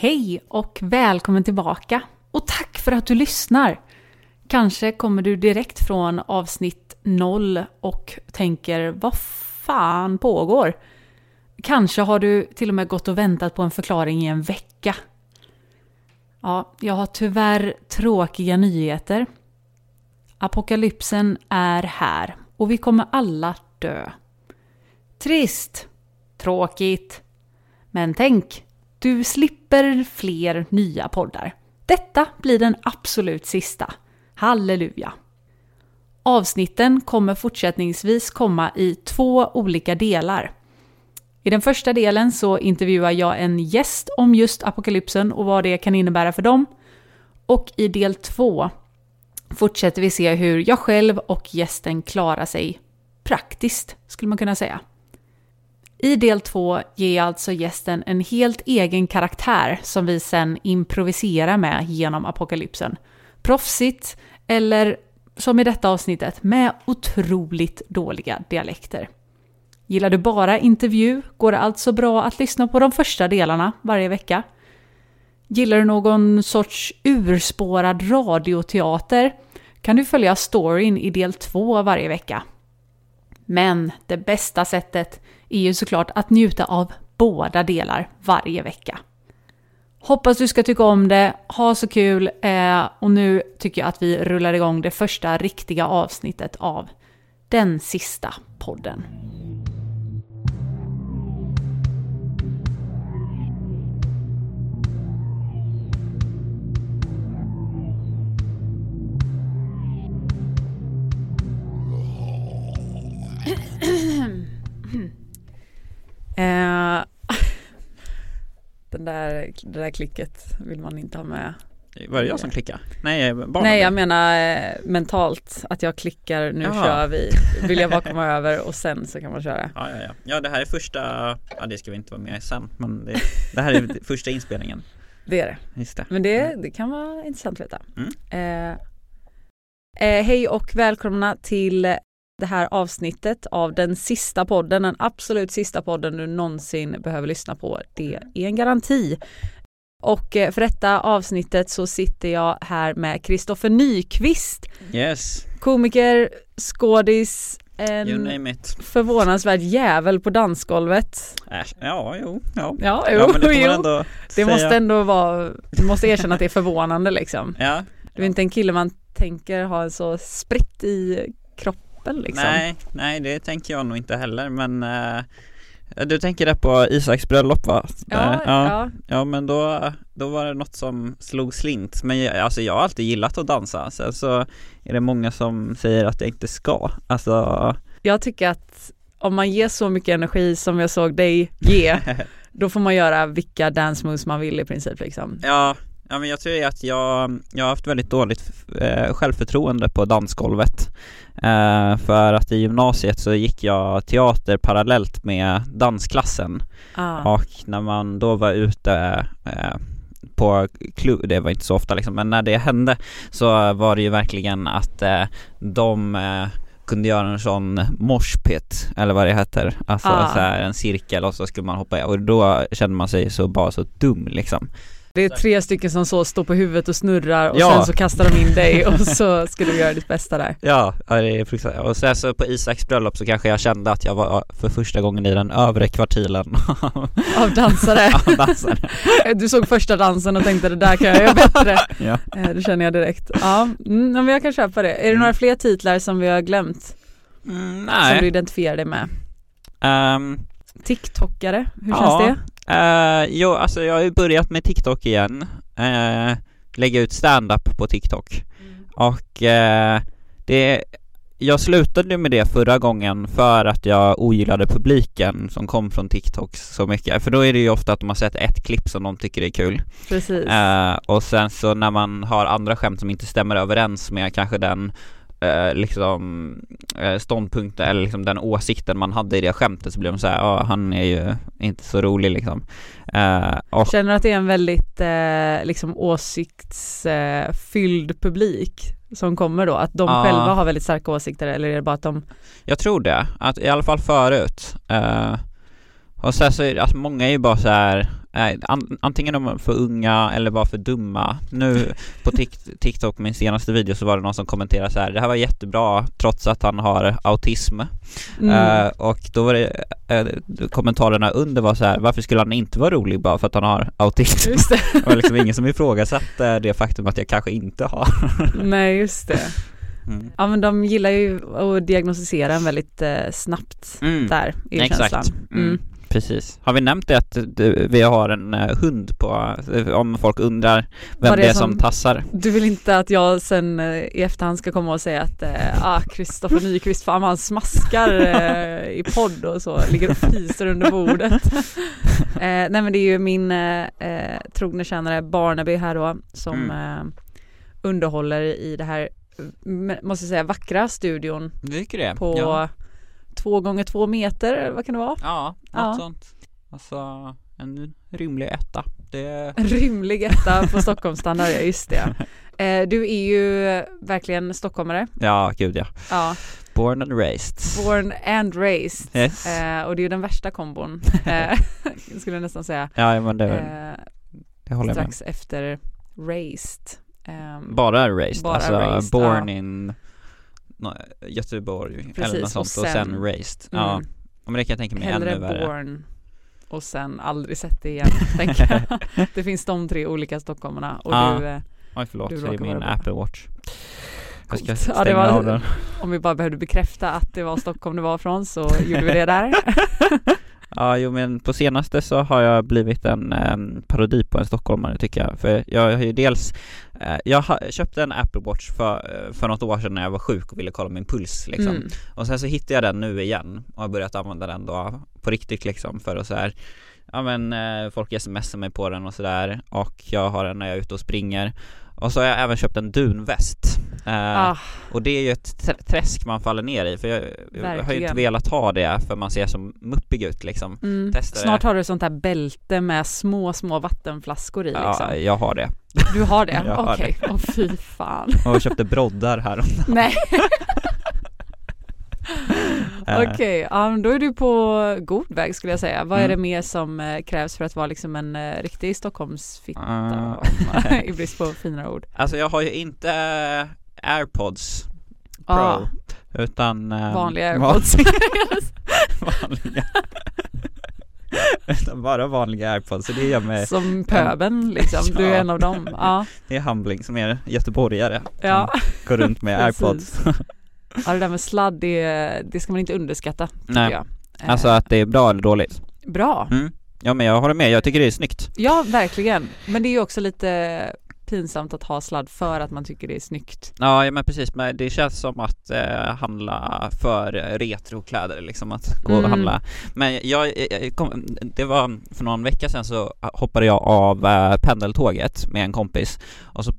Hej och välkommen tillbaka! Och tack för att du lyssnar! Kanske kommer du direkt från avsnitt 0 och tänker vad fan pågår? Kanske har du till och med gått och väntat på en förklaring i en vecka. Ja, jag har tyvärr tråkiga nyheter. Apokalypsen är här och vi kommer alla dö. Trist. Tråkigt. Men tänk, du slipper fler nya poddar. Detta blir den absolut sista. Halleluja! Avsnitten kommer fortsättningsvis komma i två olika delar. I den första delen så intervjuar jag en gäst om just apokalypsen och vad det kan innebära för dem. Och i del två fortsätter vi se hur jag själv och gästen klarar sig praktiskt, skulle man kunna säga. I del två ger jag alltså gästen en helt egen karaktär som vi sen improviserar med genom apokalypsen. Proffsigt, eller som i detta avsnittet, med otroligt dåliga dialekter. Gillar du bara intervju går det alltså bra att lyssna på de första delarna varje vecka. Gillar du någon sorts urspårad radioteater kan du följa storyn i del två varje vecka. Men det bästa sättet är ju såklart att njuta av båda delar varje vecka. Hoppas du ska tycka om det, ha så kul eh, och nu tycker jag att vi rullar igång det första riktiga avsnittet av den sista podden. Eh, den där, det där klicket vill man inte ha med. Var det jag som klickade? Nej, barnen. Nej, jag menar eh, mentalt att jag klickar, nu Jaha. kör vi. Vill jag bara komma över och sen så kan man köra. Ja, ja, ja. ja, det här är första, ja det ska vi inte vara med i sen, men det, det här är första inspelningen. Det är det. Just det. Men det, det kan vara intressant att veta. Mm. Eh, eh, hej och välkomna till det här avsnittet av den sista podden, den absolut sista podden du någonsin behöver lyssna på. Det är en garanti. Och eh, för detta avsnittet så sitter jag här med Kristoffer Nyqvist, Yes, komiker, skådis, en förvånansvärd jävel på dansgolvet. Äsch, ja, jo, ja. Ja, jo, ja men det jo. ändå Det måste ändå vara, du måste erkänna att det är förvånande liksom. Ja, Du är inte en kille man tänker ha så spritt i kroppen liksom. nej, nej det tänker jag nog inte heller, men eh, du tänker där på Isaks bröllop va? Ja, Där, ja. Ja men då, då var det något som slog slint Men jag, alltså jag har alltid gillat att dansa Sen så är det många som säger att jag inte ska Alltså Jag tycker att om man ger så mycket energi som jag såg dig ge, då får man göra vilka dance moves man vill i princip liksom. Ja, ja men jag tror att jag, jag har haft väldigt dåligt eh, självförtroende på dansgolvet eh, För att i gymnasiet så gick jag teater parallellt med dansklassen Ah. Och när man då var ute eh, på klubb, det var inte så ofta liksom, men när det hände så var det ju verkligen att eh, de eh, kunde göra en sån moshpit eller vad det heter, alltså Ah. så här en cirkel och så skulle man hoppa i och då kände man sig så bara så dum liksom. Det är tre stycken som så står på huvudet och snurrar och Ja. sen så kastar de in dig och så ska du göra ditt bästa där. Ja, det är fruktansvärt. Och sen så på Isaks bröllop så kanske jag kände att jag var för första gången i den övre kvartilen Av dansare. av dansare. Du såg första dansen och tänkte det där kan jag göra bättre. Ja. Eh, Det känner jag direkt. Ja, mm, men jag kan köpa det. Är det Mm. några fler titlar som vi har glömt? Mm, Som nej. du identifierar dig med? Ehm, TikTokare, hur Ja. känns det? Uh, jo, alltså jag har ju börjat med TikTok igen. Eh, lägga ut stand-up på TikTok. Och eh, det, jag slutade med det förra gången för att jag ogillade publiken som kom från TikTok så mycket. För då är det ju ofta att de har sett ett klipp som de tycker är kul. Precis. Eh, och sen så när man har andra skämt som inte stämmer överens med kanske den eh, liksom eh, ståndpunkten eller liksom den åsikten man hade i det skämtet så blir de så här, ja han är ju inte så rolig liksom. Eh, och Känner du att det är en väldigt eh, liksom åsiktsfylld publik som kommer då? Att de Ja. själva har väldigt starka åsikter eller är det bara att de jag tror det, att i alla fall förut. Eh, och sen så är det, alltså många är ju bara så här antingen de är för unga eller bara för dumma. Nu på Tik- TikTok, min senaste video, så var det någon som kommenterade så här, det här var jättebra trots att han har autism. Mm. Eh, och då var det, eh, kommentarerna under var så här, varför skulle han inte vara rolig bara för att han har autism? Just det. Det var liksom ingen som ifrågasatte det faktum att jag kanske inte har. Nej, just det. Mm. Ja men de gillar ju att diagnostisera en väldigt eh, snabbt Mm. där i Exakt. känslan. Mm. Mm. Precis. Har vi nämnt det att vi har en eh, hund på, eh, om folk undrar vem det är som tassar? Du vill inte att jag sen eh, i efterhand ska komma och säga att ah, Kristoffer Nyqvist, fan han smaskar i podd och så, ligger och fiser under bordet. eh, nej men det är ju min eh, trogna tjänare Barnaby här då som eh, underhåller i det här, måste jag säga, vackra studion på Ja, två gånger två meter, eller vad kan det vara? ja något Ja. sånt. Alltså, en rymlig etta. Det... En rymlig etta på Stockholmsstandard, ja just det. Eh, du är ju verkligen stockholmare. Ja, gud ja. Ja, Born and raised. born and raised. Yes. Eh, och det är ju den värsta kombon, eh, skulle jag nästan säga. Ja, men det, Eh, det håller jag med. strax efter raised. Ehm, Bara raised, Bara alltså raised, born ja. in no, Göteborg Precis, eller något och sånt och sen, sen- raised. Ja, mm, men det kan jag tänka mig hellre ännu värre. born och sen aldrig sett det igen, tänker jag. Det finns de tre olika stockholmarna och Ja. du, eh, Oj förlåt, Du det är min. Apple Watch. Jag ska stänga Ja, det var- av den. om vi bara behövde bekräfta att det var Stockholm det var från så gjorde vi det där. Ja, jo men på senaste så har jag blivit en em, parodi på en stockholmare tycker jag. För jag har ju dels, eh, jag ha, köpte en Apple Watch för, eh, för något år sedan när jag var sjuk och ville kolla min puls liksom. Mm. Och sen så hittade jag den nu igen och har börjat använda den då på riktigt liksom för att så här Ja men eh, folk smsar mig på den och sådär och jag har den när jag är ute och springer Och så har jag även köpt en dunväst. Eh, Ah, Och det är ju ett tr- träsk man faller ner i för jag, jag har ju inte velat ha det för man ser så muppig ut liksom. Mm. Snart har du sånt här bälte med små, små vattenflaskor i liksom. Ja, jag har det. Du har det? Okej, åh fy fan. och jag köpte broddar här Nej, Eh, okej, ja, men då är du på god väg skulle jag säga. Vad är Mm. det mer som eh, krävs för att vara liksom en eh, riktig Stockholmsfitta? Nej. I brist på finare ord. Alltså jag har ju inte eh, airpods Pro Ah, utan eh, vanliga va- airpods. vanliga Utan bara vanliga airpods, så det gör mig, som pöben liksom, du är Ja. en av dem. Ja, det är humbling som är göteborgare ja. går runt med airpods ja det där med sladd, det, det ska man inte underskatta Nej. jag. Eh, Alltså att det är bra eller dåligt Bra, mm. Ja men jag håller med, jag tycker det är snyggt ja verkligen. Men det är ju också lite pinsamt att ha sladd för att man tycker det är snyggt. Ja, ja men precis, men det känns som att eh, handla för retrokläder liksom, att gå och Mm. handla Men jag, jag kom, det var för någon vecka sedan så hoppade jag av eh, pendeltåget med en kompis och så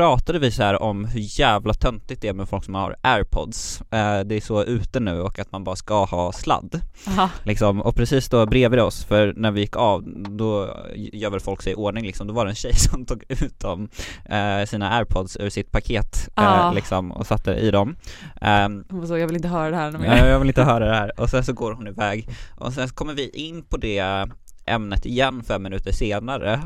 pratade vi så här om hur jävla töntigt det är med folk som har airpods eh, Det är så ute nu och att man bara ska ha sladd Aha. liksom, och precis då bredvid oss, för när vi gick av, då gör väl folk sig i ordning liksom, då var det en tjej som tog ut dem, eh, sina airpods ur sitt paket Ah. eh, liksom, och satte i dem Ehm, Hon så, jag vill inte höra det här mer. jag vill inte höra det här. Och sen så går hon iväg och sen så kommer vi in på det ämnet igen fem minuter senare,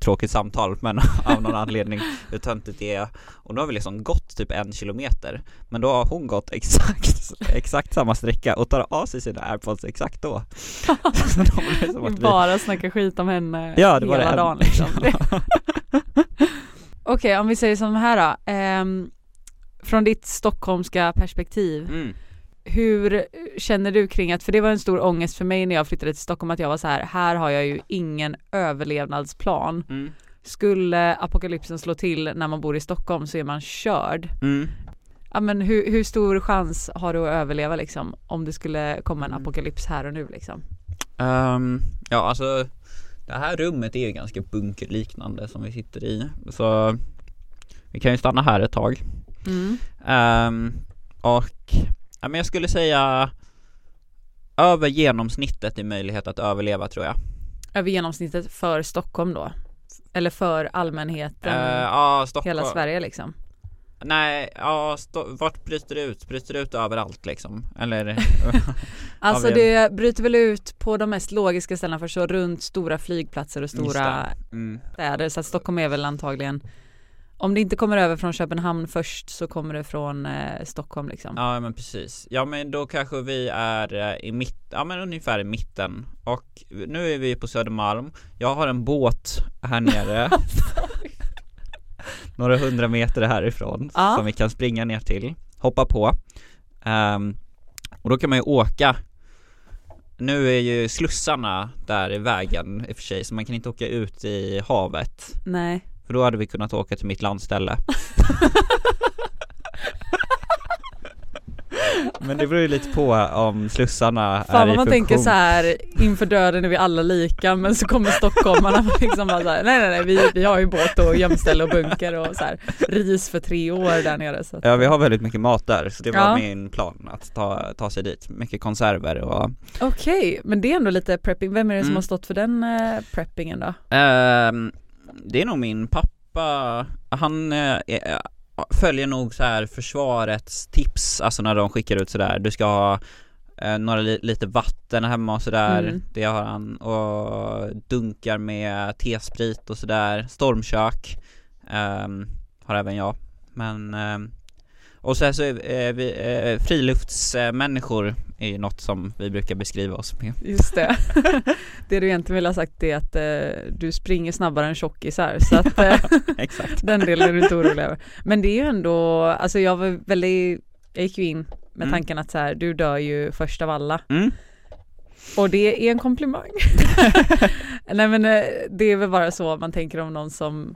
tråkigt samtal men av någon anledning hur töntigt det är och då har vi liksom gått typ en kilometer men då har hon gått exakt, exakt samma sträcka och tar av sig sina airpods exakt då Så då blir det som Vi bara snackar skit om henne Ja, det var hela det. dagen liksom. Okej, om vi säger som här då. Ehm, från ditt stockholmska perspektiv, mm. Hur känner du kring att, för det var en stor ångest för mig när jag flyttade till Stockholm, att jag var så här, här har jag ju ingen överlevnadsplan. Mm. Skulle apokalypsen slå till när man bor i Stockholm så är man körd. Mm. Ja men hur, hur stor chans har du att överleva liksom om det skulle komma en Mm. apokalyps här och nu liksom? Ehm, ja alltså Det här rummet är ju ganska bunkerliknande som vi sitter i Så Vi kan ju stanna här ett tag Mm. Ehm, Och ja, men jag skulle säga Över genomsnittet i möjlighet att överleva tror jag Över genomsnittet för Stockholm då? Eller för allmänheten, Eh, Ja, Stockholm hela Sverige liksom? Nej, ja, vart bryter det ut? Bryter det ut överallt liksom? Eller? Alltså det bryter väl ut på de mest logiska ställena för så runt stora flygplatser och stora mm. städer så att Stockholm är väl antagligen om det inte kommer över från Köpenhamn först så kommer det från eh, Stockholm liksom. Ja men precis, ja men då kanske vi är eh, i mitt, ja men ungefär i mitten. Och nu är vi på Södermalm. Jag har en båt här nere. Några hundra meter härifrån Ja. som vi kan springa ner till. Hoppa på. Ehm, Och då kan man ju åka. Nu är ju slussarna där i vägen i och för sig så man kan inte åka ut i havet. Nej. För då hade vi kunnat åka till mitt landställe Men det beror ju lite på om slussarna är Fan i vad man funktion. tänker så här inför döden är vi alla lika men så kommer stockholmarna och liksom bara så här, nej nej nej vi, vi har ju båt och gömställe och bunker och så här ris för tre år där nere så att, Ja vi har väldigt mycket mat där så det var Ja. min plan att ta, ta sig dit, mycket konserver och Okej, men det är ändå lite prepping, vem är det som Mm. har stått för den eh, preppingen då? Ehm, Det är nog min pappa, han eh, är- följer nog så här försvarets tips, alltså när de skickar ut sådär, du ska ha eh, några li- lite vatten hemma och sådär, Mm. det har han, och dunkar med tesprit och sådär, stormkök ehm, har även jag, men ehm, och sen så är vi, eh, friluftsmänniskor är något som vi brukar beskriva oss med Just det. det du egentligen vill ha sagt är att eh, du springer snabbare än tjockisar så att eh, Exakt den delen är du inte orolig över. Men det är ju ändå, alltså jag var väldigt, jag gick ju in med Mm. tanken att så här, du dör ju först av alla mm. och det är en komplimang. Nej men eh, det är väl bara så man tänker om någon som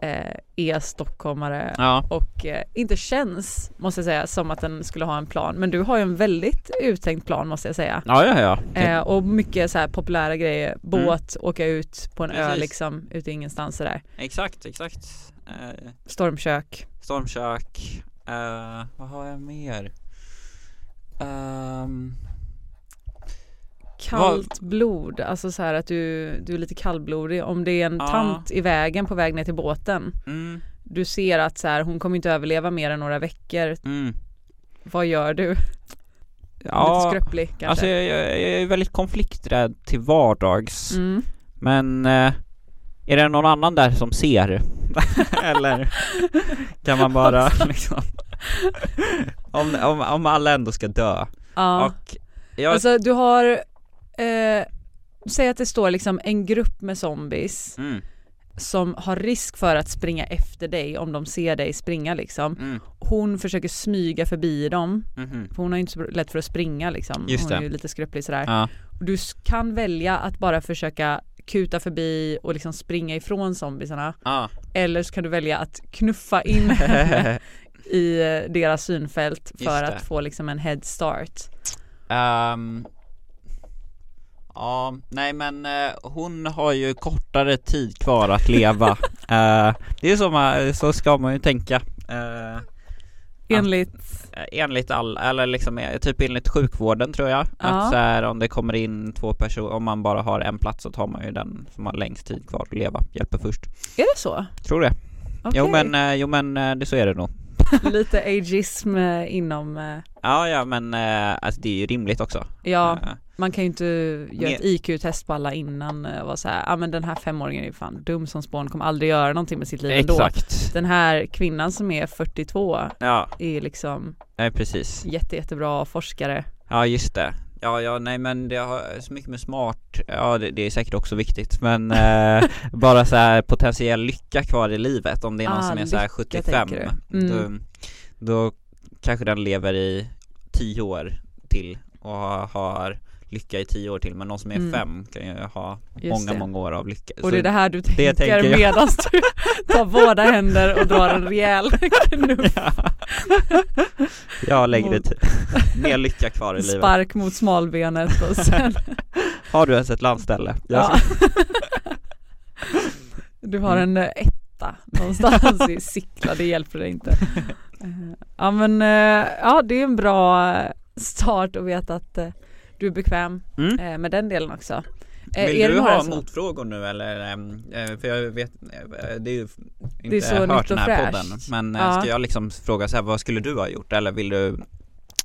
eh, är stockholmare Ja, och eh, inte känns, måste jag säga, som att den skulle ha en plan. Men du har ju en väldigt uttänkt plan måste jag säga. ja ja ja Eh, och mycket så här populära grejer, båt, åka ut på en ö Precis. liksom, ute i ingenstans sådär. Exakt, exakt eh, Stormkök. Stormkök, eh, vad har jag mer? Ehm, Kallt blod, alltså så här att du, du är lite kallblodig. Om det är en Ja. tant i vägen på väg ner till båten. mm, Du ser att så här, hon kommer inte överleva mer än några veckor. mm. Vad gör du? Lite Ja, skröplig kanske? alltså jag, jag jag är väldigt konflikträdd till vardags mm. Men eh, är det någon annan där som ser? Eller kan man bara liksom om, om, om alla ändå ska dö Ja. och jag, Alltså du har, eh, säg att det står liksom en grupp med zombies mm, som har risk för att springa efter dig om de ser dig springa liksom. mm, Hon försöker smyga förbi dem, mhm. för hon har ju inte så lätt för att springa liksom. Just hon är ju lite skröplig sådär. Ja, Du kan välja att bara försöka kuta förbi och liksom springa ifrån zombiesarna. ja Eller så kan du välja att knuffa in i eh, deras synfält för att få liksom en head start. Ehm, Ja, nej men eh, hon har ju kortare tid kvar att leva. Eh, Det är så, man, så ska man ju tänka. Eh, Enligt, Enligt all, eller liksom eh, typ enligt sjukvården tror jag. Ja. Att så här, om det kommer in två personer, om man bara har en plats så tar man ju den som har längst tid kvar att leva, hjälper först. Är det så? Tror det. Okej. Jo men, eh, jo men eh, det så är det nog Lite ageism eh, inom, eh, Ja ja men eh, alltså det är ju rimligt också. Ja man kan ju inte göra ett IQ-test på alla innan och vara såhär, ja ah, men den här femåringen är ju fan dum som spån, kommer aldrig göra någonting med sitt liv ändå. Exakt. Den här kvinnan som är 42 Ja, är liksom nej precis. jätte, jättebra forskare. Ja just det Ja, ja, nej men det har så mycket med smart, ja det, det är säkert också viktigt men eh, bara så här potentiell lycka kvar i livet om det är någon Ah, som är så här lycka 75 tänker du. Mm. då, då kanske den lever i 10 år till och har lycka i 10 år till men någon som är Mm. fem kan ju ha Just många, det. många år av lycka Och det är det här du tänker, tänker medan du tar båda händer och drar en rejäl knuff, ja. Jag Mot- tid, mer lycka kvar i livet spark mot smalbenet och sen Har du ens ett landställe? Ja. Du har en eh, etta någonstans i Sickla, det hjälper dig inte. Eh, Ja men eh, ja det är en bra start att veta att du är bekväm Mm. eh, med den delen också. Eh, Vill är du det ha som- motfrågor nu eller? ehm, eh, För jag vet, det är ju inte är så hört den här fräscht. podden. Men Ja. ska jag liksom fråga så här, vad skulle du ha gjort? Eller vill du,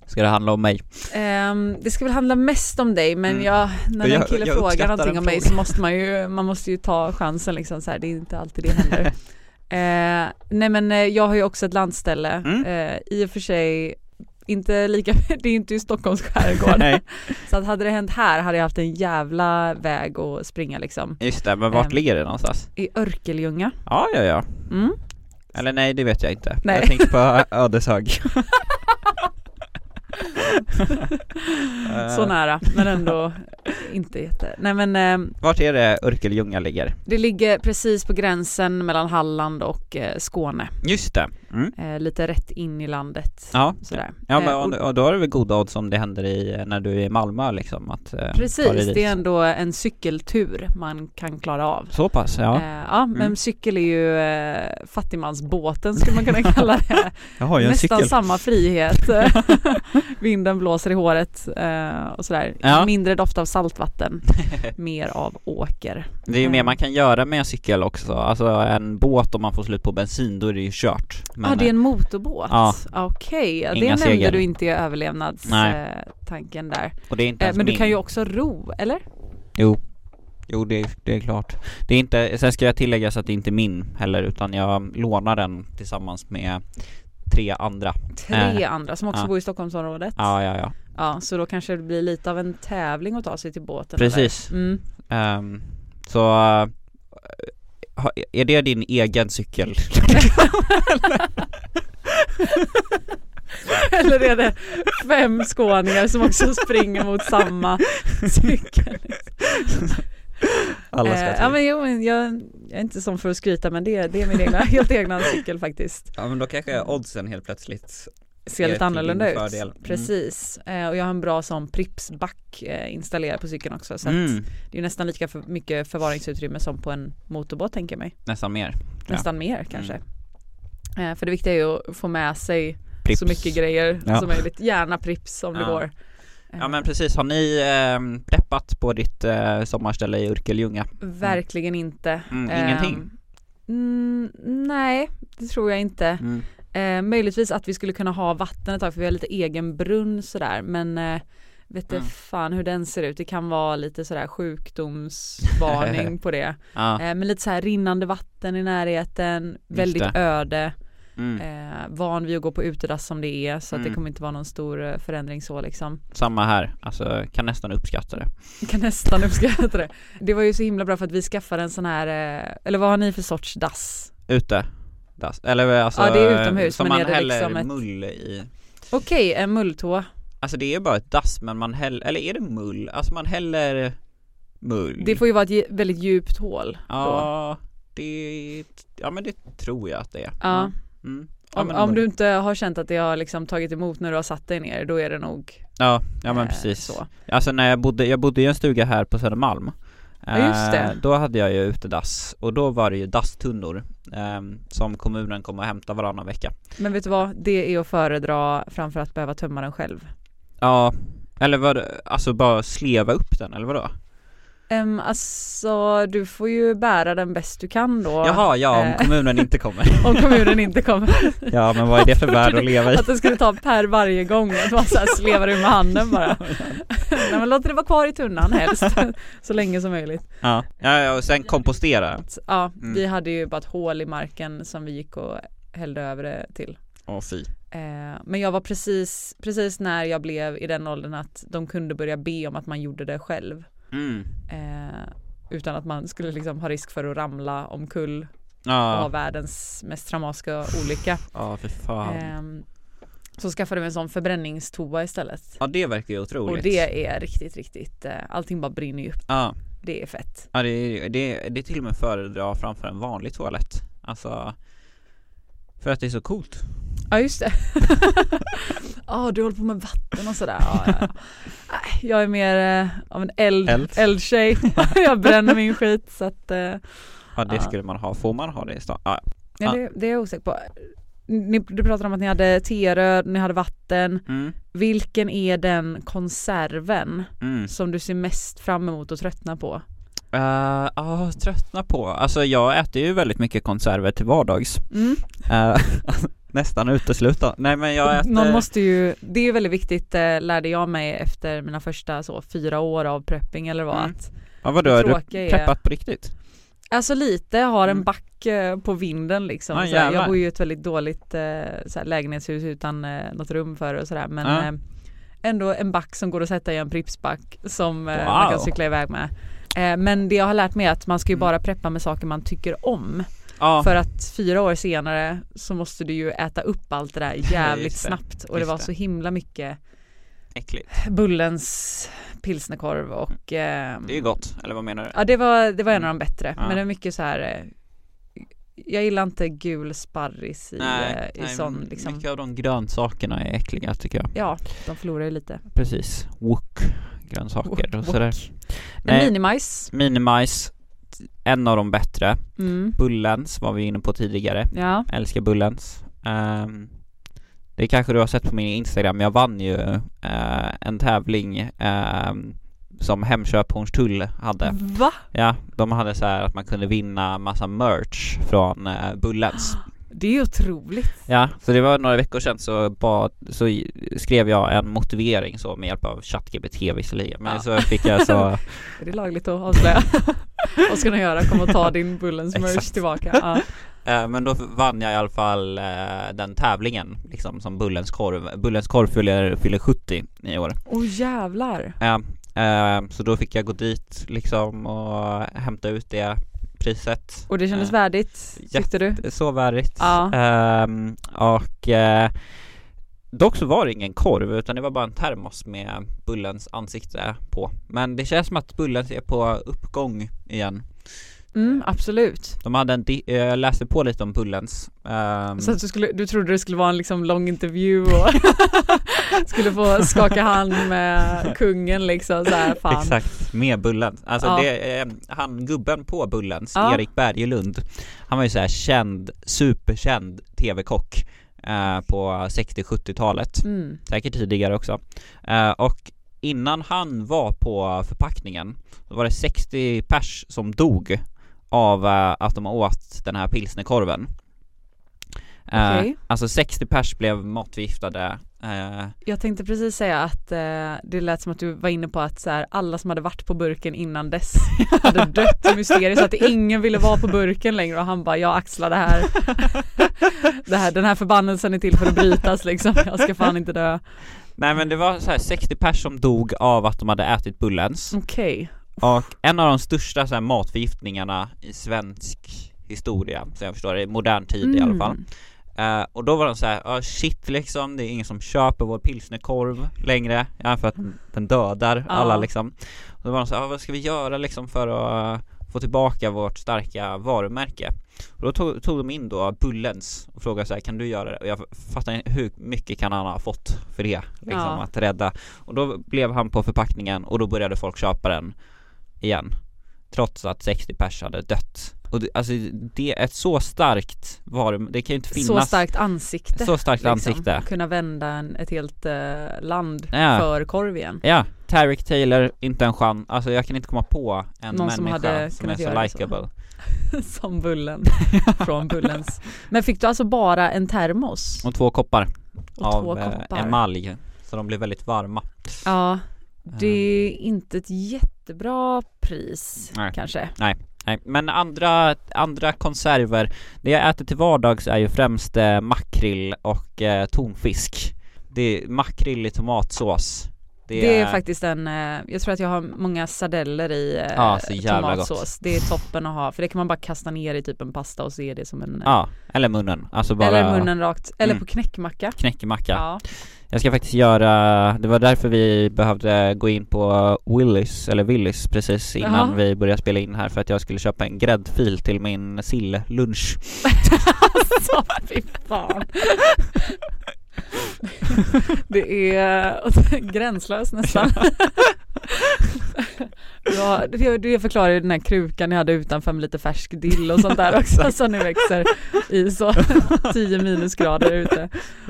ska det handla om mig? Ehm, det ska väl handla mest om dig men Mm. jag, när Jag- en kille jag frågar någonting om mig så måste man ju, man måste ju ta chansen liksom så här, det är inte alltid det händer. Eh, nej men jag har ju också ett landställe, Mm. eh, i och för sig inte lika, det är inte i Stockholms skärgård. Så att hade det hänt här hade jag haft en jävla väg att springa liksom. Just det, men vart Ehm. ligger det någonstans? I Örkelljunga. Ja, ja, ja. Mm. Eller nej, det vet jag inte. Nej. Jag tänkte på Ödeshög. Så nära men ändå inte jätte. Nej men eh, Vart är det Örkelljunga ligger? det ligger precis på gränsen mellan Halland och eh, Skåne. Just det. Mm. Eh, lite rätt in i landet. Ja. Sådär. Ja men Eh, och, då är det väl goda odds om det händer i, när du är i Malmö liksom att eh, precis, dit. det är ändå en cykeltur man kan klara av. Så pass, ja. Ja men Mm. cykel är ju eh, fattigmansbåten skulle man kunna kalla det. Jag ju en Nästan cykel. samma frihet. Vinden blåser i håret och sådär. Ja. Mindre doft av saltvatten, mer av åker. Det är ju mer man kan göra med en cykel också, alltså en båt om man får slut på bensin då är det ju kört. Ja ah, det är en motorbåt? Ja. Okej, ja, det nämnde segel. du inte i överlevnadstanken där. och det är inte Eh, men du min. kan ju också ro, eller? Jo, jo det, är- det är klart. Det är inte, sen ska jag tillägga så att det inte är min heller utan jag lånar den tillsammans med tre andra. Tre andra som också ja. bor i Stockholmsområdet. Ja, ja, ja. Ja, så då kanske det blir lite av en tävling att ta sig till båten. Precis. Mm. Ehm, så eh, är det din egen cykel? eller är det fem skåningar som också springer mot samma cykel? Alla ska Eh, ja men jo, men jag, jag är inte som för att skryta men det, det är min egna, helt egna cykel faktiskt. Ja men då kanske oddsen helt plötsligt Ser lite annorlunda ut. fördel. Mm. Precis. Eh, och jag har en bra sån Pripsback eh, installerad på cykeln också så Mm, det är nästan lika för mycket förvaringsutrymme som på en motorbåt tänker jag mig. nästan mer. Nästan mer kanske. Mm. Eh, för det viktiga är ju att få med sig Prips. så mycket grejer Ja. som möjligt. Gärna Prips om det Ja. går. Eh, Ja men precis, har ni eh, preppat på ditt sommarställe i Örkelljunga? Verkligen inte. Mm, Ehm, ingenting? Mm, nej, det tror jag inte. Mm. Eh, möjligtvis att vi skulle kunna ha vatten ett tag för vi har lite egen brunn sådär men eh, vet Mm. fan hur den ser ut. Det kan vara lite sådär sjukdomsvarning på det. Ja, Eh, men lite så här rinnande vatten i närheten, väldigt öde, mm. eh, van vid att gå på utedass som det är så att det Mm. kommer inte vara någon stor eh, förändring så liksom. samma här, alltså kan nästan uppskatta det. Kan nästan uppskatta det. Det var ju så himla bra för att vi skaffade en sån här, eh, eller vad har ni för sorts dass? Ute? Das. Eller alltså, Ja, det är utomhus, som men man är det häller liksom ett- mull i Okej, en mulltå. Alltså det är bara ett dass men man häller, eller är det mull? Alltså man häller mull Det får ju vara ett väldigt djupt hål. då. Ja, det, ja men det tror jag att det är Ja. Mm. Ja, Om, om du inte har känt att det har liksom tagit emot när du har satt dig ner, då är det nog Ja, ja men eh, precis så. Alltså när jag bodde, jag bodde i en stuga här på Södermalm Ja, just det. Eh, Då hade jag ju utedass och då var det ju dasstunnor eh, Som kommunen kom och hämta varannan vecka Men vet du vad, det är att föredra framför att behöva tömma den själv. Ja, eller vad, alltså bara sleva upp den eller vadå? Um, alltså du får ju bära den bäst du kan då. Jaha, ja om eh, kommunen inte kommer om kommunen inte kommer. Ja men vad är det för värld att leva i? Att det skulle ta per varje gång, att man så här slevar ur med handen bara. Nej men låt det vara kvar i tunnan helst, så länge som möjligt. Ja, ja, och sen kompostera Ja, Mm. vi hade ju bara ett hål i marken som vi gick och hällde över det till. Åh fy Eh, men jag var precis, precis när jag blev i den åldern att de kunde börja be om att man gjorde det själv. Mm. Eh, utan att man skulle liksom ha risk för att ramla omkull och ha världens mest traumatiska olycka. ja för fan Ehm, så skaffade vi en sån förbränningstoa istället. Ja det verkar ju otroligt Och det är riktigt, riktigt, eh, allting bara brinner ju upp. Ja, Det är fett. ja det, är- det, är- det är till och med föredra framför en vanlig toalett Alltså För att det är så coolt Ja just det. Ja du håller på med vatten och sådär. Ja, ja, ja. Jag är mer eh, av en eld, Eld. eldtjej. jag bränner min skit så att eh, Ja det skulle man ha, får man ha det i stan? Ja, ja, det, det är jag osäker på. Ni, du pratade om att ni hade teröd, ni hade vatten. mm, Vilken är den konserven mm. som du ser mest fram emot och tröttnar på? Uh, ja, tröttna på. Alltså jag äter ju väldigt mycket konserver till vardags. Mm. Uh, nästan uteslutande. Nej men jag äter... Någon måste ju, det är ju väldigt viktigt, eh, lärde jag mig efter mina första så fyra år av prepping eller vad Mm. att Ja vadå, har du är- preppat på riktigt? Alltså lite, jag har en Mm. back eh, på vinden liksom. Ah, så här, jävlar. jag bor ju i ett väldigt dåligt eh, så här, lägenhetshus utan eh, något rum för och sådär men Ja. eh, ändå en back som går att sätta i en pripsback som eh, man kan Wow. cykla iväg med. Men det jag har lärt mig är att man ska ju Mm. bara preppa med saker man tycker om. Ja, För att fyra år senare så måste du ju äta upp allt det där jävligt det. snabbt och det var så himla mycket äckligt. Bullens pilsnerkorv och eh, Det är ju gott, eller vad menar du? Ja det var, det var en av de bättre Ja. men det är mycket så här eh, Jag gillar inte gul sparris i, nej, eh, i nej, sån liksom mycket av de grönsakerna är äckliga tycker jag. Ja, de förlorar ju lite Precis. Wok grönsaker och Wok, sådär. wok. En Nej. minimajs Minimajs, en av de bättre. mm. Bullens var vi inne på tidigare. Ja, Älskar Bullens. Ehm, det kanske du har sett på min Instagram, jag vann ju eh, en tävling ehm, som Hemköp Hornstull hade. va? Ja, de hade så här att man kunde vinna massa merch från eh, Bullens. Det är otroligt Ja, så det var några veckor sedan så, bad, så skrev jag en motivering så med hjälp av ChatGPT visserligen, men Ja. så fick jag så Är det lagligt att avslöja? Vad ska de göra? Kom och ta din Bullens merch tillbaka ja. Eh, Men då vann jag i alla fall eh, den tävlingen liksom som Bullens korv. Bullens korv fyller, fyller 70 i år. Åh jävlar Ja, eh, så då fick jag gå dit liksom och hämta ut det priset. Och det kändes Eh, värdigt, tyckte du? Så värdigt. Ja. Ehm, och eh, dock så var det ingen korv utan det var bara en termos med Bullens ansikte på. Men det känns som att Bullens är på uppgång igen. Mm, absolut De hade en, eh, jag läste på lite om Bullens. ehm, Så att du, skulle, du trodde det skulle vara en liksom lång intervju och skulle få skaka hand med kungen liksom så här, fan. Exakt, med Bullens. Alltså Ja. det, eh, han gubben på Bullens, Ja. Erik Bergelund, han var ju så här känd, superkänd TV-kock eh, på 60-70-talet, Mm. säkert tidigare också. Eh, och innan han var på förpackningen, då var det 60 pers som dog av eh, att de åt den här pilsnerkorven. Eh, Okej. Alltså 60 pers blev matförgiftade eh, Jag tänkte precis säga att eh, det lät som att du var inne på att så här, alla som hade varit på burken innan dess hade dött mysteriskt så att ingen ville vara på burken längre och han bara jag axlar det här. det här den här förbannelsen är till för att brytas liksom, jag ska fan inte dö. Nej men det var så här 60 pers som dog av att de hade ätit Bullens Okej. Och en av de största så här, matförgiftningarna i svensk historia, så jag förstår det, i modern tid i alla fall Mm. Eh, Och då var de så här, ah, shit liksom, det är ingen som köper vår pilsnerkorv längre Ja för att den, dödar Ja. alla liksom Och då var de så här, ah, vad ska vi göra liksom för att eh, få tillbaka vårt starka varumärke? Och då tog, tog de in då Bullens och frågade så här, kan du göra det? Och jag fattar inte, hur mycket kan han ha fått för det? Liksom Ja. att rädda Och då blev han på förpackningen och då började folk köpa den igen Trots att 60 pers hade dött Och det, alltså det är ett så starkt varum, det kan ju inte finnas Så starkt ansikte. så starkt liksom. ansikte Kunna vända en, ett helt eh, land Ja. för korv igen. Ja, Tarek Taylor, inte en chans, alltså jag kan inte komma på en Någon som människa hade som, är så likeable Som Bullen, från Bullens. Men fick du alltså bara en termos? Och två koppar Och av två eh, koppar? emalj, så de blir väldigt varma Ja, det är inte ett jättebra pris Nej. kanske. Nej, men andra, andra konserver, det jag äter till vardags är ju främst eh, makrill och eh, tonfisk Det är makrill i tomatsås Det är, faktiskt en, eh, jag tror att jag har många sardeller i eh, Ja, så tomatsås. Det är toppen att ha, för det kan man bara kasta ner i typ en pasta och se det som en eh, Ja, eller munnen, alltså bara Eller munnen rakt, eller Mm. på knäckmacka. knäckemacka Ja. Jag ska faktiskt göra, det var därför vi behövde gå in på Willys, eller Willys precis innan Jaha. vi började spela in här för att jag skulle köpa en gräddfil till min sillunch alltså fy fan. Det är gränslöst nästan. Ja, det- det förklarar ju den här krukan jag hade utanför med lite färsk dill och sånt där också som nu växer i så 10 minusgrader ute.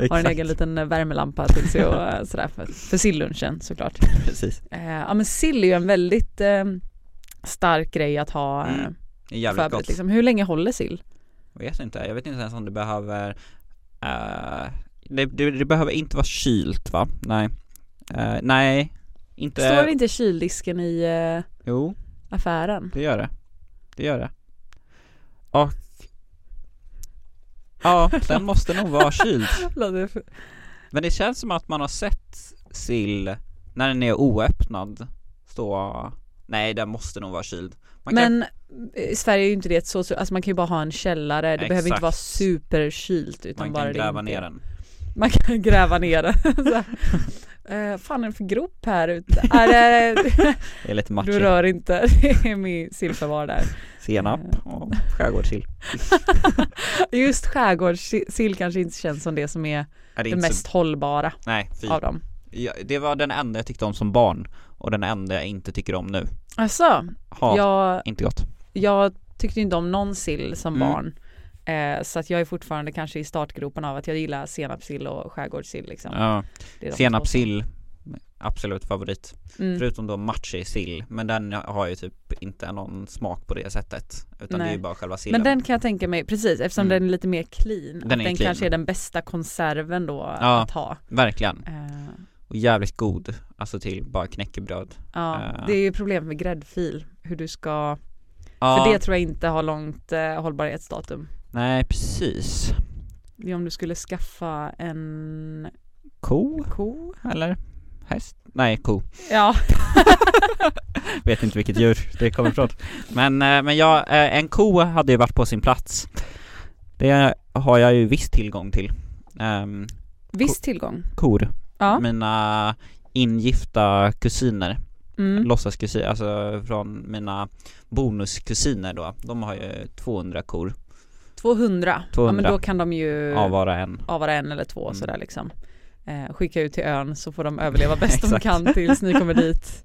Har en egen liten värmelampa till sig och eh, sådär för, för sillunchen såklart. precis Eh, ja men sill är ju en väldigt eh, stark grej att ha Mm, jävligt förberett gott. liksom. Hur länge håller sill? Jag vet inte, jag vet inte ens om det behöver eh, det, det, det behöver inte vara kylt va? Nej. Eh, nej, inte... Står det inte kyldisken i eh, Jo, affären? det gör det. Det gör det. Och Ja, den måste nog vara kyld. Men det känns som att man har sett sill när den är oöppnad stå Nej, den måste nog vara kyld. Man kan, Men i Sverige är ju inte det så, så alltså man kan ju bara ha en källare, det behöver inte Exakt. vara superkylt utan man bara kan det gräva inte- ner den. Man kan gräva ner den. Eh, fan är det för grop här ute? Är det, Det är lite du matchigt. rör inte, det är min sillförvar där. Senap och skärgårdssill. Just skärgårdssill kanske inte känns som det som är Är det det mest så... hållbara Nej, fy. av dem. Ja, det var den enda jag tyckte om som barn och den enda jag inte tycker om nu. Alltså, Ha, jag, inte gott. jag tyckte inte om någon sill som Mm. barn. Eh, så att jag är fortfarande kanske i startgropen av att jag gillar senapssill och skärgårdssill liksom. Ja, senapssill, absolut favorit. Mm. Förutom då matjessill, men den har ju typ inte någon smak på det sättet. Utan det är Nej. ju bara själva sillen. Men den kan jag tänka mig, precis eftersom Mm. den är lite mer clean, Den att är den clean. kanske är den bästa konserven då Ja. att ha. Verkligen. Eh, Och jävligt god, alltså till bara knäckebröd. ja, Eh. det är ju problem med gräddfil, hur du ska, för det tror jag inte har långt eh, hållbarhetsdatum. Nej precis. Det är om du skulle skaffa en Ko, ko? eller? Häst? Nej, ko. Ja, Vet inte vilket djur det kommer ifrån. Men, eh, men ja, eh, en ko hade ju varit på sin plats. Det har jag ju viss tillgång till. Ehm, viss tillgång. kor. Ja. Mina ingifta kusiner, Mm. låtsaskusiner, alltså från mina bonuskusiner då. De har ju 200 kor 200. Ja 200. men då kan de ju av vara en. avvara en eller två Mm. sådär liksom. Eh, skicka ut till ön så får de överleva bäst de kan tills ni kommer dit.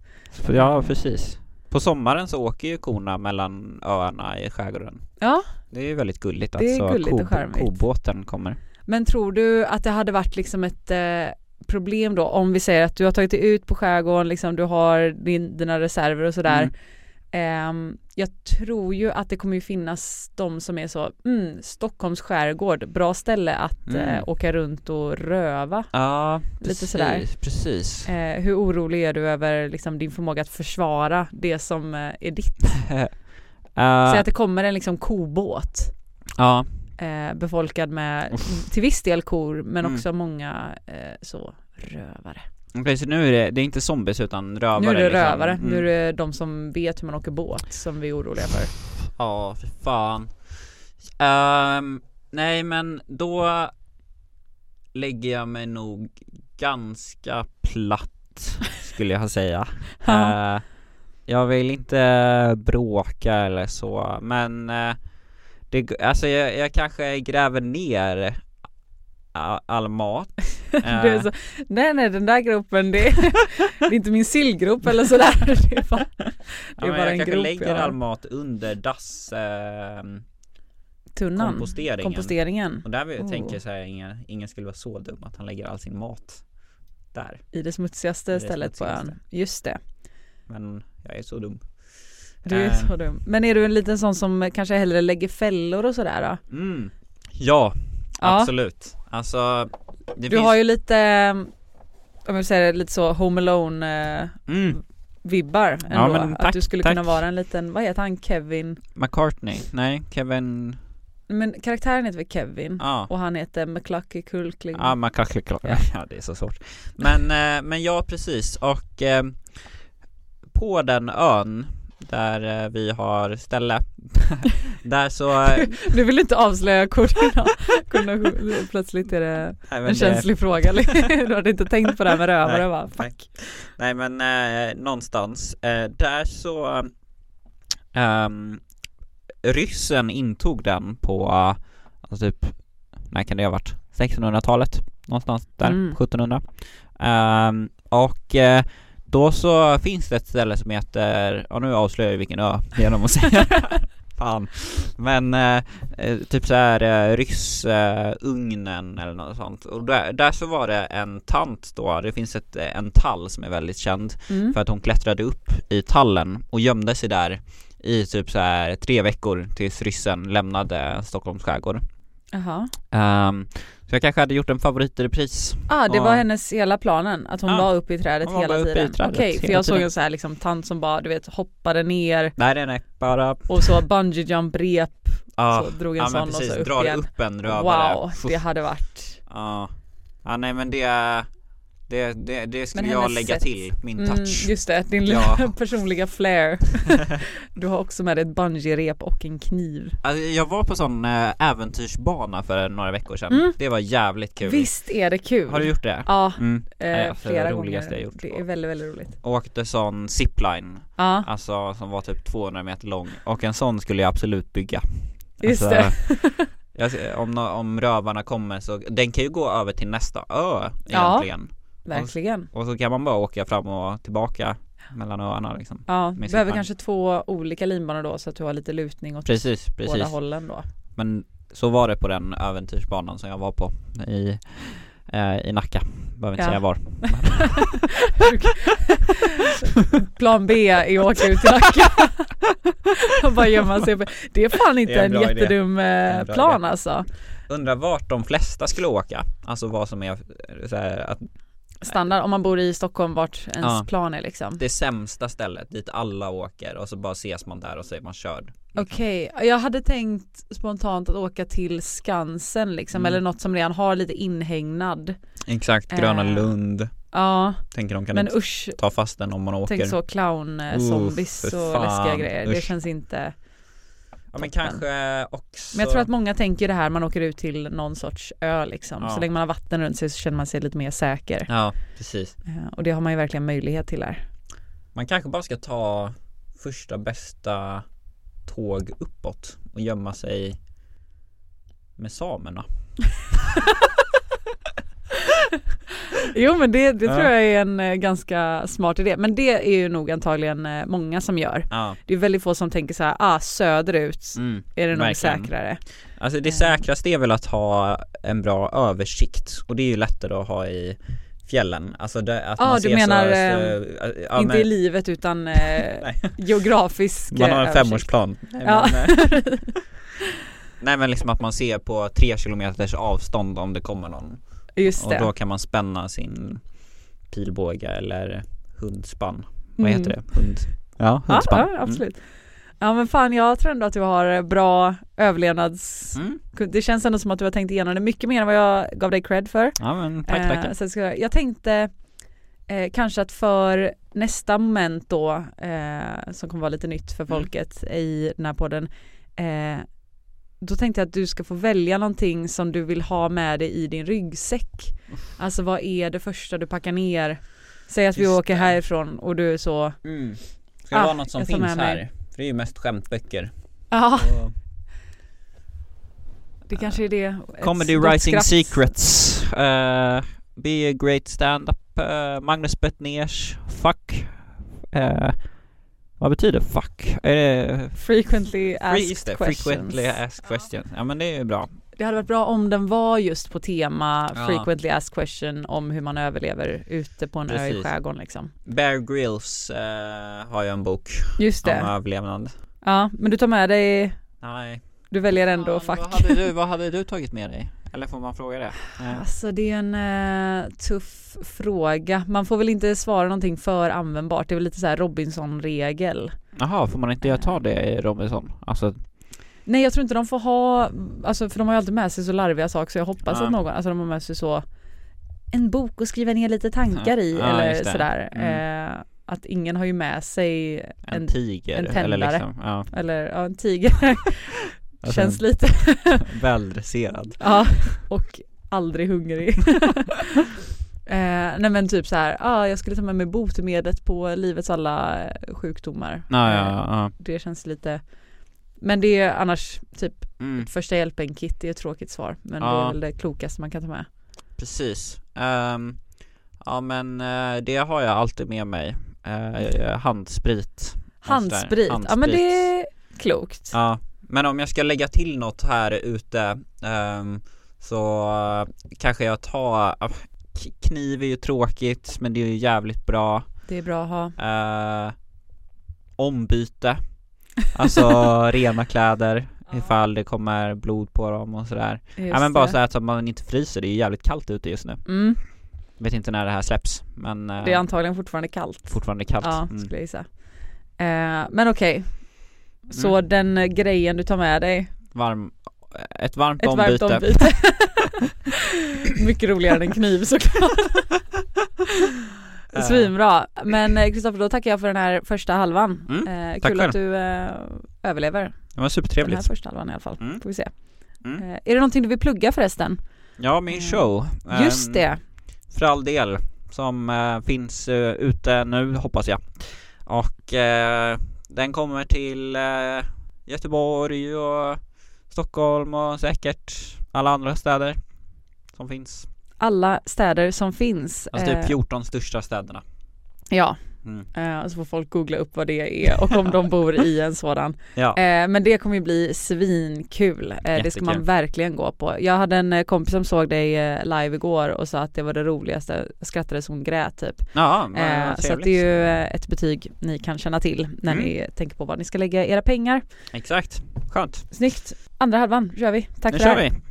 Ja, precis. På sommaren så åker ju korna mellan öarna i skärgården. Ja, Det är ju väldigt gulligt Det är alltså. kobåten kommer. men tror du att det hade varit liksom ett eh, problem då om vi säger att du har tagit dig ut på skärgården, liksom du har din, dina reserver och sådär. Mm. Ehm, jag tror ju att det kommer ju finnas de som är så, mm, Stockholms skärgård, bra ställe att Mm. eh, åka runt och röva. Ja, Lite precis, sådär. precis. Eh, hur orolig är du över liksom, din förmåga att försvara det som eh, är ditt? Eh, Säg att det kommer en liksom kobåt ja, eh, befolkad med till viss del kor men Mm. också många eh, så rövare. Precis. Nu är det, det är inte zombies utan rövare nu är det liksom. rövare, Mm. nu är det de som vet hur man åker båt som vi är oroliga för. Ja, för fan. Ehm, nej men då lägger jag mig nog ganska platt skulle jag säga. Eh, jag vill inte bråka eller så men eh, det, alltså jag, jag kanske gräver ner a- all mat. Eh, så, nej nej den där gropen det är, det är inte min sillgrop eller sådär. Det är bara, det ja, är men bara jag en grop lägger jag har. all mat under dass ehm, Tunnan, komposteringen. komposteringen Och där vill jag Oh. tänka så här, ingen, ingen skulle vara så dum att han lägger all sin mat där. i det smutsigaste I det stället på ön. smutsigaste. Just det, Men jag är så dum. du är Eh. så dum. Men är du en liten sån som kanske hellre lägger fällor och sådär då? Mm. Ja, Ja. absolut. Alltså, Du finns... har ju lite, eh, om jag säger det, lite så Home Alone eh, Mm, vibbar ändå. Ja, men att tack, du skulle tack. kunna vara en liten, vad heter han, Kevin? McCartney, nej, Kevin, Men karaktären heter väl Kevin? ja. Och han heter McClucky Kulkling. Ja, kanske klarar Ja. ja. det är så svårt. Men, eh, men ja, precis. Och eh, på den ön där eh, vi har ställe, där så... eh, Du vill inte avslöja koordinat, koordination, plötsligt är det nej, en det- känslig fråga. Du hade inte tänkt på det här med rövare Nej, va? nej. Fuck. Nej men eh, någonstans, eh, där så ehm, Ryssen intog den på, eh, alltså typ, när kan det ha varit? 1600-talet? Någonstans där, Mm. 1700 Ehm, Och eh, då så finns det ett ställe som heter, ja nu avslöjar jag vilken ö genom att säga Fan. Men eh, eh, typ så här eh, ryssugnen eller något sånt och där, där så var det en tant då, det finns ett, eh, en tall som är väldigt känd Mm. för att hon klättrade upp i tallen och gömde sig där i typ så här tre veckor tills ryssen lämnade Stockholms skärgård. Jaha. Ehm, så jag kanske hade gjort en favorit i repris. Ah, det Ja. var hennes hela planen, att hon Ja. var uppe i trädet hela tiden. Okej, för hela jag såg en så här liksom tant som bara, du vet, hoppade ner Nej nej nej, bara och så bungee jump rep, Ja, så drog en ja sån men och så precis, upp drar igen. upp en rövare. Wow, det hade varit Ja. ja, nej men det, det, det, det skulle jag lägga sätt- till, min Mm, touch. just det, din Ja. personliga flair. du har också med dig ett bungee-rep och en kniv. Alltså, jag var på sån äh, äventyrsbana för några veckor sedan. Mm. Det var jävligt kul. Visst är det kul? Har du gjort det? Ja, Mm. eh, flera det roligaste gånger. jag gjort. Det är väldigt, väldigt roligt. Åkte sån zipline, Ja, alltså som var typ 200 meter lång och en sån skulle jag absolut bygga. just Alltså, det. jag, om, om rövarna kommer så, den kan ju gå över till nästa ö egentligen. Verkligen. Och så kan man bara åka fram och tillbaka mellan öarna liksom. Ja, du behöver kanske två olika linbanor då så att du har lite lutning åt Precis, båda precis. hållen då. Men så var det på den äventyrsbanan som jag var på i, eh, i Nacka. Behöver inte Ja. säga var. Plan B är att åka ut till Nacka och bara gömma sig. Det är fan inte är en en, jättedum eh, en bra plan idé. alltså. Undrar vart de flesta skulle åka. Alltså vad som är eh, så här, att Standard om man bor i Stockholm vart ens Ja. plan är liksom. det sämsta stället dit alla åker och så bara ses man där och så är man körd. liksom. Okej, jag hade tänkt spontant att åka till Skansen liksom Mm. eller något som redan har lite inhägnad. Exakt, Gröna Eh, Lund. Ja, Tänker de kan men usch. ta fast den om man åker. Tänk så clown eh, zombies och läskiga grejer. Det usch. känns inte. Ja men toppen. kanske också. Men jag tror att många tänker det här, man åker ut till någon sorts ö liksom. Ja. Så länge man har vatten runt sig så känner man sig lite mer säker. Ja, precis. Eh, Och det har man ju verkligen möjlighet till här. Man kanske bara ska ta första bästa tåg uppåt och gömma sig med samerna. Jo men det, det tror jag är en eh, ganska smart idé. Men det är ju nog antagligen eh, många som gör. Ja, Det är väldigt få som tänker så här, ah söderut mm. är det nog verkligen. säkrare. Alltså det Eh. säkraste är väl att ha en bra översikt och det är ju lättare att ha i fjällen. Alltså det, att Ja, man du ser menar, så, så, ja, Inte men- i livet utan Nej. geografisk Man har en eh, femårsplan. Ja. men, Nej men liksom att man ser på tre kilometers avstånd om det kommer någon Just och det. då kan man spänna sin pilbåge eller hundspann. Vad Mm. heter det? Hund? Ja, Ja, hundspann. ja absolut. Ja men fan jag tror ändå att du har bra överlevnads... Mm. Mm. Det känns ändå som att du har tänkt igenom det mycket mer än vad jag gav dig cred för. Ja men tack Eh, tack. så jag, jag tänkte eh, kanske att för nästa moment då, eh, som kommer vara lite nytt för Mm. folket i den här podden, eh, då tänkte jag att du ska få välja någonting som du vill ha med dig i din ryggsäck. Alltså vad är det första du packar ner? Säg att vi Just åker det. härifrån och du är så, Mm. Ska det Ah, vara något som finns här? För det är ju mest skämtböcker. ja Och det kanske är det. Comedy Writing. Secrets. Uh, be a great stand-up. Uh, Magnus Bettners. Fuck. Uh, vad betyder fuck? Är det Frequently Free, asked det, questions. frequently asked questions. Ja men det är ju bra. Det hade varit bra om den var just på tema Ja. frequently asked question om hur man överlever ute på en ö i Precis. skärgården liksom. Bear Grylls uh, har ju en bok Just om det. överlevnad. Ja, men du tar med dig, Nej. du väljer ändå Fan, fack. Vad hade, du, vad hade du tagit med dig? Eller får man fråga det? Eh, Alltså det är en eh, tuff fråga. Man får väl inte svara någonting för användbart. Det är väl lite så här Robinson-regel. Jaha, får man inte ta det i Robinson? Alltså, Nej jag tror inte de får ha, alltså för de har ju alltid med sig så larviga saker så jag hoppas Ja. att någon, alltså de har med sig så en bok och skriva ner lite tankar i Ja, eller sådär. Mm. Eh, att ingen har ju med sig en, en, tiger en eller tändare. liksom, ja. eller ja, en tiger. Alltså Känns lite, Väldresserad. ja, och aldrig hungrig. eh, nej men typ så här, ah, jag skulle ta med mig botemedlet på livets alla eh, sjukdomar. Ja, Eh, ja, ja. Det känns lite, men det är annars typ Mm, första hjälpen-kit, det är ett tråkigt svar. Men det Ja. är väl det klokaste man kan ta med. precis. Ehm, ja men eh, det har jag alltid med mig. Uh, handsprit. sådär. Handsprit, ja men det är klokt. Ja, Men om jag ska lägga till något här ute ehm, så eh, kanske jag tar Kniv är ju tråkigt men det är ju jävligt bra Det är bra att ha. eh, Ombyte Alltså rena kläder ifall det kommer blod på dem och sådär Just Ja men bara så att man inte fryser, det är ju jävligt kallt ute just nu Mm, Vet inte när det här släpps men eh, det är antagligen fortfarande kallt. fortfarande kallt Ja, mm. skulle jag gissa. Eh, men okej. Så Mm. den eh, grejen du tar med dig, Varm, ett varmt ett ombyte varmt ombyte. Mycket roligare än en kniv såklart. Eh, Svinbra. Men eh, Kristoffer, då tackar jag för den här första halvan. Mm, Eh, kul att du eh, överlever Det var den supertrevligt här första halvan i alla fall. Mm. Får vi se. Mm. Eh, är det någonting du vill plugga förresten? Ja, min show Just Ehm, det. För all del Som eh, finns eh, ute nu hoppas jag Och eh, den kommer till eh, Göteborg och Stockholm och säkert alla andra städer Som finns Alla städer som finns. Alltså eh, typ 14 största städerna Ja, mm. eh, så får folk googla upp vad det är och om de bor i en sådan. Ja, Eh, men det kommer ju bli svinkul. Eh, det ska man Jättekul. verkligen gå på. Jag hade en kompis som såg dig live igår och sa att det var det roligaste. Jag skrattade som grät typ. ja så det är ju ett betyg ni kan känna till när Mm. ni tänker på vad ni ska lägga era pengar. Exakt, skönt Snyggt. Andra halvan kör vi. Tack Nu för det här. vi